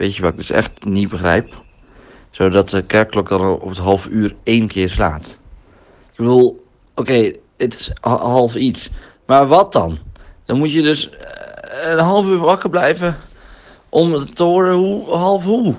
weet je wat ik dus echt niet begrijp? Zodat de kerkklok dan op het half uur één keer slaat. Ik bedoel, oké, het is half iets. Maar wat dan? Dan moet je dus eh, een half uur wakker blijven om te horen hoe, half hoe.